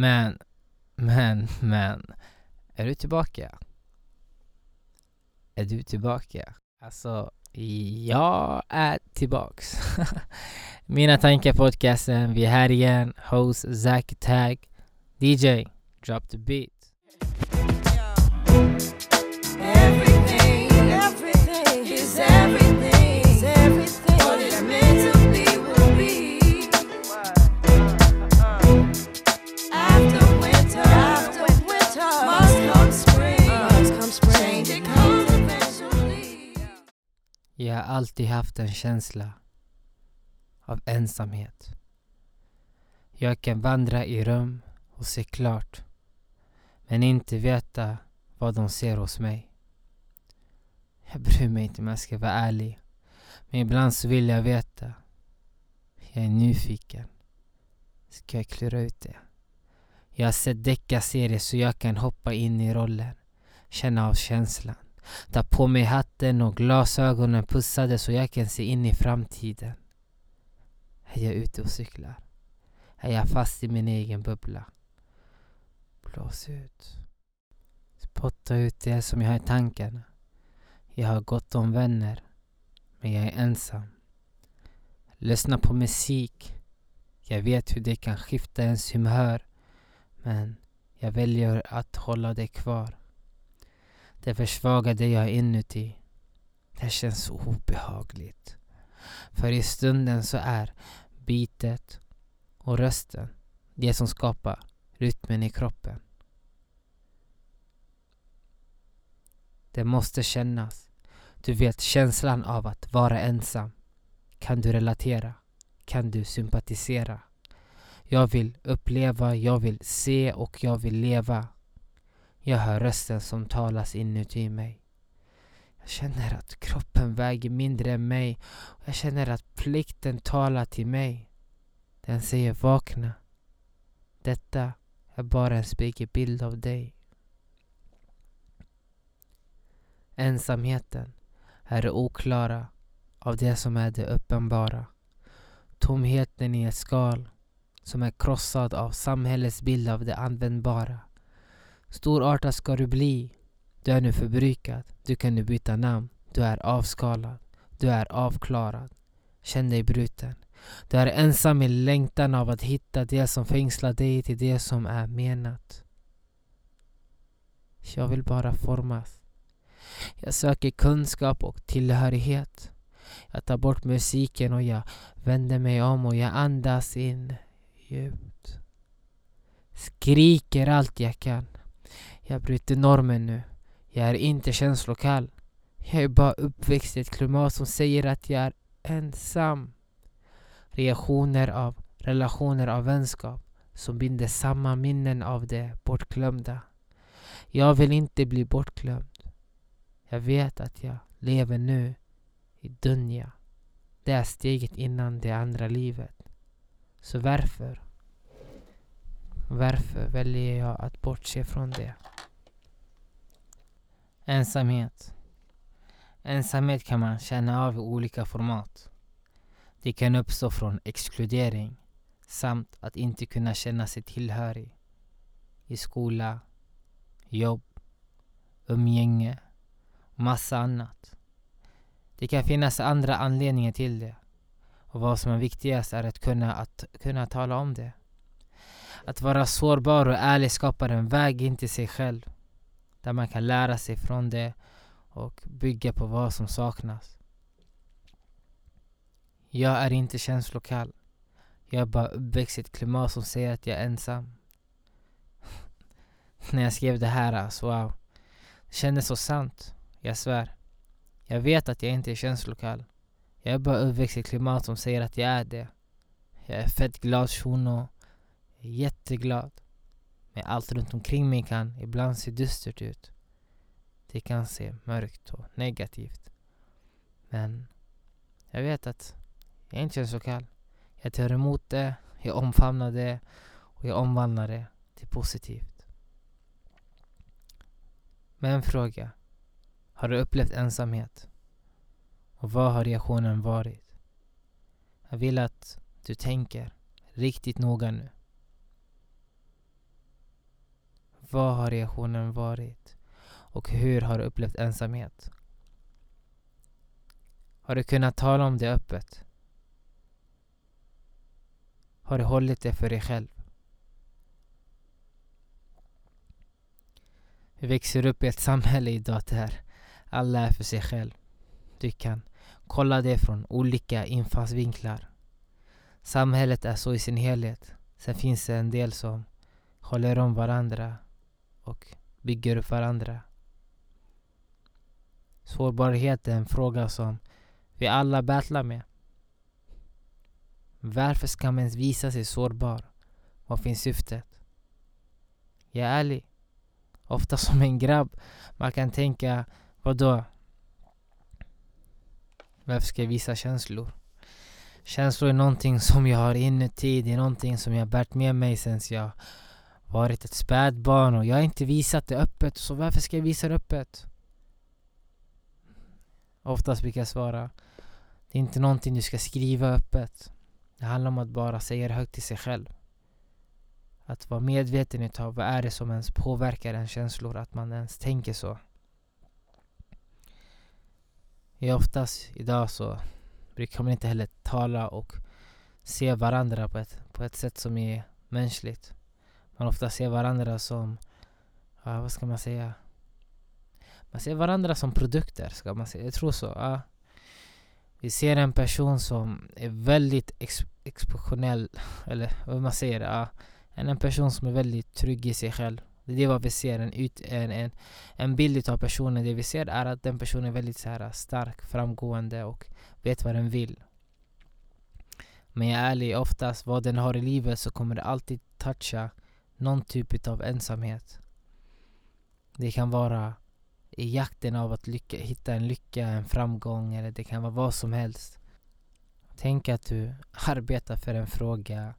Men, men, men. Är du tillbaka? Är du tillbaka? Alltså, jag är tillbaks. Mina tankar podcasten. Vi är här igen. Host Zack Tag. DJ, drop the beat. Alltid haft en känsla av ensamhet. Jag kan vandra i rum och se klart, men inte veta vad de ser hos mig. Jag bryr mig inte om jag ska vara ärlig, men ibland så vill jag veta. Jag är nyfiken. Ska jag klura ut det? Jag har sett deckarserier så jag kan hoppa in i rollen, känna av känslan. Ta på mig hatten och glasögonen pussade så jag kan se in i framtiden. Är jag ute och cyklar? Är jag fast i min egen bubbla? Blås ut. Spotta ut det som jag har i tankarna. Jag har gott om vänner, men jag är ensam. Lyssna på musik. Jag vet hur det kan skifta ens humör, men jag väljer att hålla det kvar. Det försvagar det jag är inuti. Det känns så obehagligt. För i stunden så är bitet och rösten det som skapar rytmen i kroppen. Det måste kännas. Du vet känslan av att vara ensam. Kan du relatera? Kan du sympatisera? Jag vill uppleva, jag vill se och jag vill leva. Jag hör rösten som talas inuti mig. Jag känner att kroppen väger mindre än mig och jag känner att plikten talar till mig. Den säger vakna. Detta är bara en spegelbild av dig. Ensamheten är det oklara av det som är det uppenbara. Tomheten i ett skal som är krossad av samhällets bild av det användbara. Storartad ska du bli. Du är nu förbrukad. Du kan nu byta namn. Du är avskalad. Du är avklarad. Känn dig bruten. Du är ensam i längtan av att hitta det som fängslar dig till det som är menat. Jag vill bara formas. Jag söker kunskap och tillhörighet. Jag tar bort musiken och jag vänder mig om och jag andas in djupt. Skriker allt jag kan. Jag bryter normen nu. Jag är inte känslokall. Jag är bara uppväxt i ett klimat som säger att jag är ensam. Reaktioner av relationer av vänskap som binder samman minnen av det bortglömda. Jag vill inte bli bortglömd. Jag vet att jag lever nu i Dunja. Det är steget innan det andra livet. Så varför? Varför väljer jag att bortse från det? Ensamhet. Ensamhet kan man känna av i olika format. Det kan uppstå från exkludering samt att inte kunna känna sig tillhörig i skola, jobb, umgänge och massa annat. Det kan finnas andra anledningar till det och vad som är viktigast är att kunna, att kunna tala om det. Att vara sårbar och ärlig skapar en väg in till sig själv där man kan lära sig från det och bygga på vad som saknas. Jag är inte känslokall. Jag är bara uppväxt i ett klimat som säger att jag är ensam. När jag skrev det här, alltså wow. Det kändes så sant. Jag svär. Jag vet att jag inte är känslokall. Jag är bara uppväxt i ett klimat som säger att jag är det. Jag är fett glad shuno. Jätteglad. Men allt runt omkring mig kan ibland se dystert ut. Det kan se mörkt och negativt. Men jag vet att jag inte är så kall. Jag tar emot det, jag omfamnar det och jag omvandlar det till positivt. Men en fråga. Har du upplevt ensamhet? Och vad har reaktionen varit? Jag vill att du tänker riktigt noga nu. Vad har reaktionen varit? Och hur har du upplevt ensamhet? Har du kunnat tala om det öppet? Har du hållit det för dig själv? Vi växer upp i ett samhälle idag där alla är för sig själv. Du kan kolla det från olika infallsvinklar. Samhället är så i sin helhet. Sen finns det en del som håller om varandra och bygger upp varandra. Sårbarhet är en fråga som vi alla battlar med. Varför ska man ens visa sig sårbar? Vad finns syftet? Jag är ärlig. Ofta som en grabb, man kan tänka, vadå? Varför ska jag visa känslor? Känslor är någonting som jag har inuti, det är någonting som jag bärt med mig sen jag varit ett spädbarn och jag har inte visat det öppet, så varför ska jag visa det öppet? Oftast brukar jag svara, det är inte någonting du ska skriva öppet. Det handlar om att bara säga det högt till sig själv. Att vara medveten utav vad är det som ens påverkar ens känslor, att man ens tänker så. Ja, oftast idag så brukar man inte heller tala och se varandra på ett, på ett sätt som är mänskligt. Man ofta ser varandra som, ja, vad ska man säga? Man ser varandra som produkter, ska man säga. Jag tror så. Ja. Vi ser en person som är väldigt ex exceptionell, eller vad man säger. Ja. En person som är väldigt trygg i sig själv. Det är vad vi ser. En, ut, en, en, en bild av personen. Det vi ser är att den personen är väldigt så här, stark, framgående och vet vad den vill. Men jag är ärlig, oftast vad den har i livet så kommer det alltid toucha någon typ av ensamhet. Det kan vara i jakten av att lycka, hitta en lycka, en framgång eller det kan vara vad som helst. Tänk att du arbetar för en fråga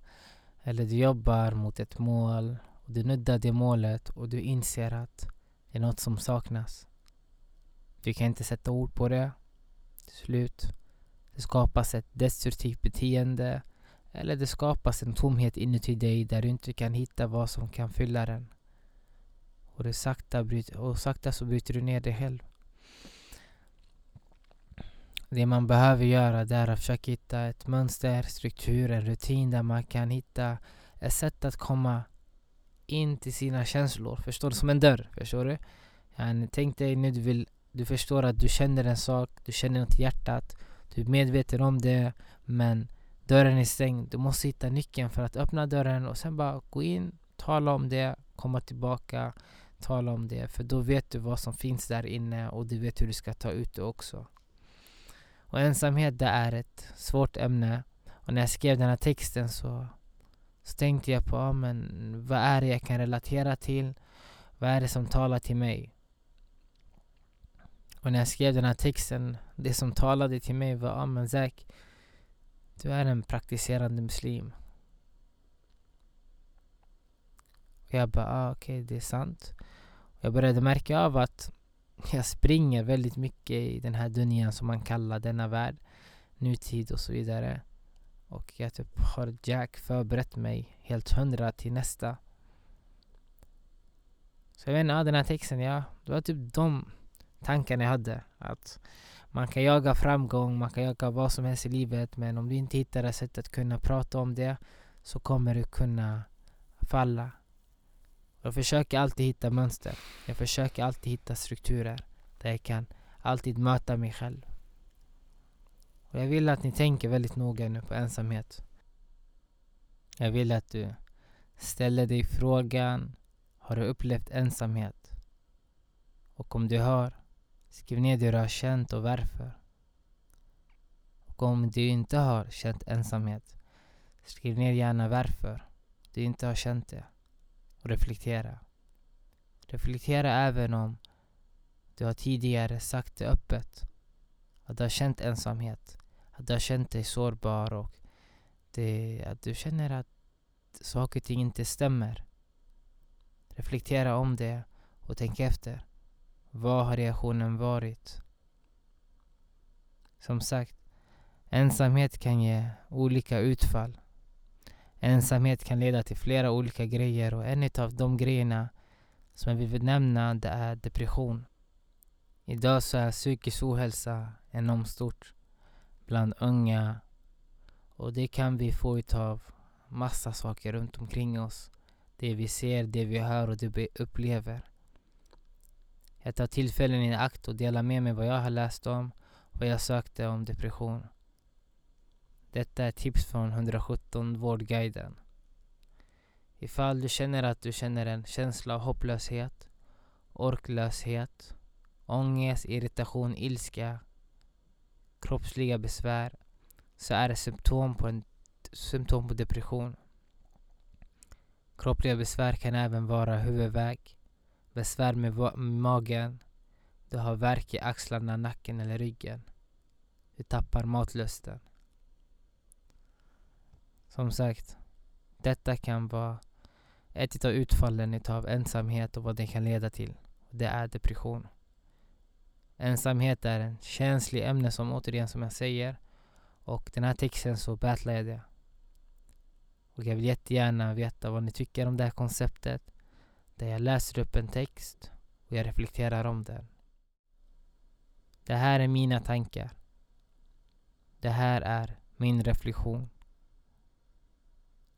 eller du jobbar mot ett mål och du nuddar det målet och du inser att det är något som saknas. Du kan inte sätta ord på det. Slut. Det skapas ett destruktivt beteende eller det skapas en tomhet inuti dig där du inte kan hitta vad som kan fylla den. Och, det sakta, bryter, och sakta så bryter du ner dig själv. Det man behöver göra det är att försöka hitta ett mönster, struktur, en rutin där man kan hitta ett sätt att komma in till sina känslor. Förstår du? Som en dörr. Förstår du? Yani, tänk dig nu du vill du förstår att du känner en sak, du känner något i hjärtat, du är medveten om det men dörren är stängd. Du måste hitta nyckeln för att öppna dörren och sen bara gå in, tala om det, komma tillbaka, tala om det. För då vet du vad som finns där inne och du vet hur du ska ta ut det också. Och ensamhet det är ett svårt ämne. Och när jag skrev den här texten så, så tänkte jag på ja men vad är det jag kan relatera till? Vad är det som talar till mig? Och när jag skrev den här texten, det som talade till mig var ja men Zack, du är en praktiserande muslim. Och jag bara, ah, okej, okay, det är sant. Och jag började märka av att jag springer väldigt mycket i den här dunjan som man kallar denna värld, nutid och så vidare. Och jag typ har Jack förberett mig helt hundra till nästa. Så jag vet inte, den här texten, ja, det var typ de tankarna jag hade. Att man kan jaga framgång, man kan jaga vad som helst i livet men om du inte hittar ett sätt att kunna prata om det så kommer du kunna falla. Jag försöker alltid hitta mönster. Jag försöker alltid hitta strukturer där jag kan alltid möta mig själv. Och jag vill att ni tänker väldigt noga nu på ensamhet. Jag vill att du ställer dig frågan Har du upplevt ensamhet? Och om du har, skriv ner det du har känt och varför. Och om du inte har känt ensamhet, skriv ner gärna varför du inte har känt det och reflektera. Reflektera även om du har tidigare sagt det öppet. Att du har känt ensamhet. Att du har känt dig sårbar och det, att du känner att saker och ting inte stämmer. Reflektera om det och tänk efter. Vad har reaktionen varit? Som sagt, ensamhet kan ge olika utfall. Ensamhet kan leda till flera olika grejer och en av de grejerna som jag vill nämna det är depression. Idag så är psykisk ohälsa enormt stort bland unga och det kan vi få utav massa saker runt omkring oss. Det vi ser, det vi hör och det vi upplever. Jag tar tillfällen i akt och delar med mig vad jag har läst om vad jag sökte om depression. Detta är tips från 117 Vårdguiden. Ifall du känner att du känner en känsla av hopplöshet, orklöshet, ångest, irritation, ilska, kroppsliga besvär så är det symptom på, en, symptom på depression. Kroppsliga besvär kan även vara huvudvärk, besvär med magen, du har värk i axlarna, nacken eller ryggen. Du tappar matlusten. Som sagt, detta kan vara ett av utfallen utav ensamhet och vad det kan leda till. Det är depression. Ensamhet är en känslig ämne som återigen som jag säger. Och den här texten så battlar jag det. Och jag vill jättegärna veta vad ni tycker om det här konceptet. Där jag läser upp en text och jag reflekterar om den. Det här är mina tankar. Det här är min reflektion.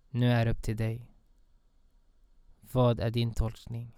Nu är det upp till dig. Vad är din tolkning?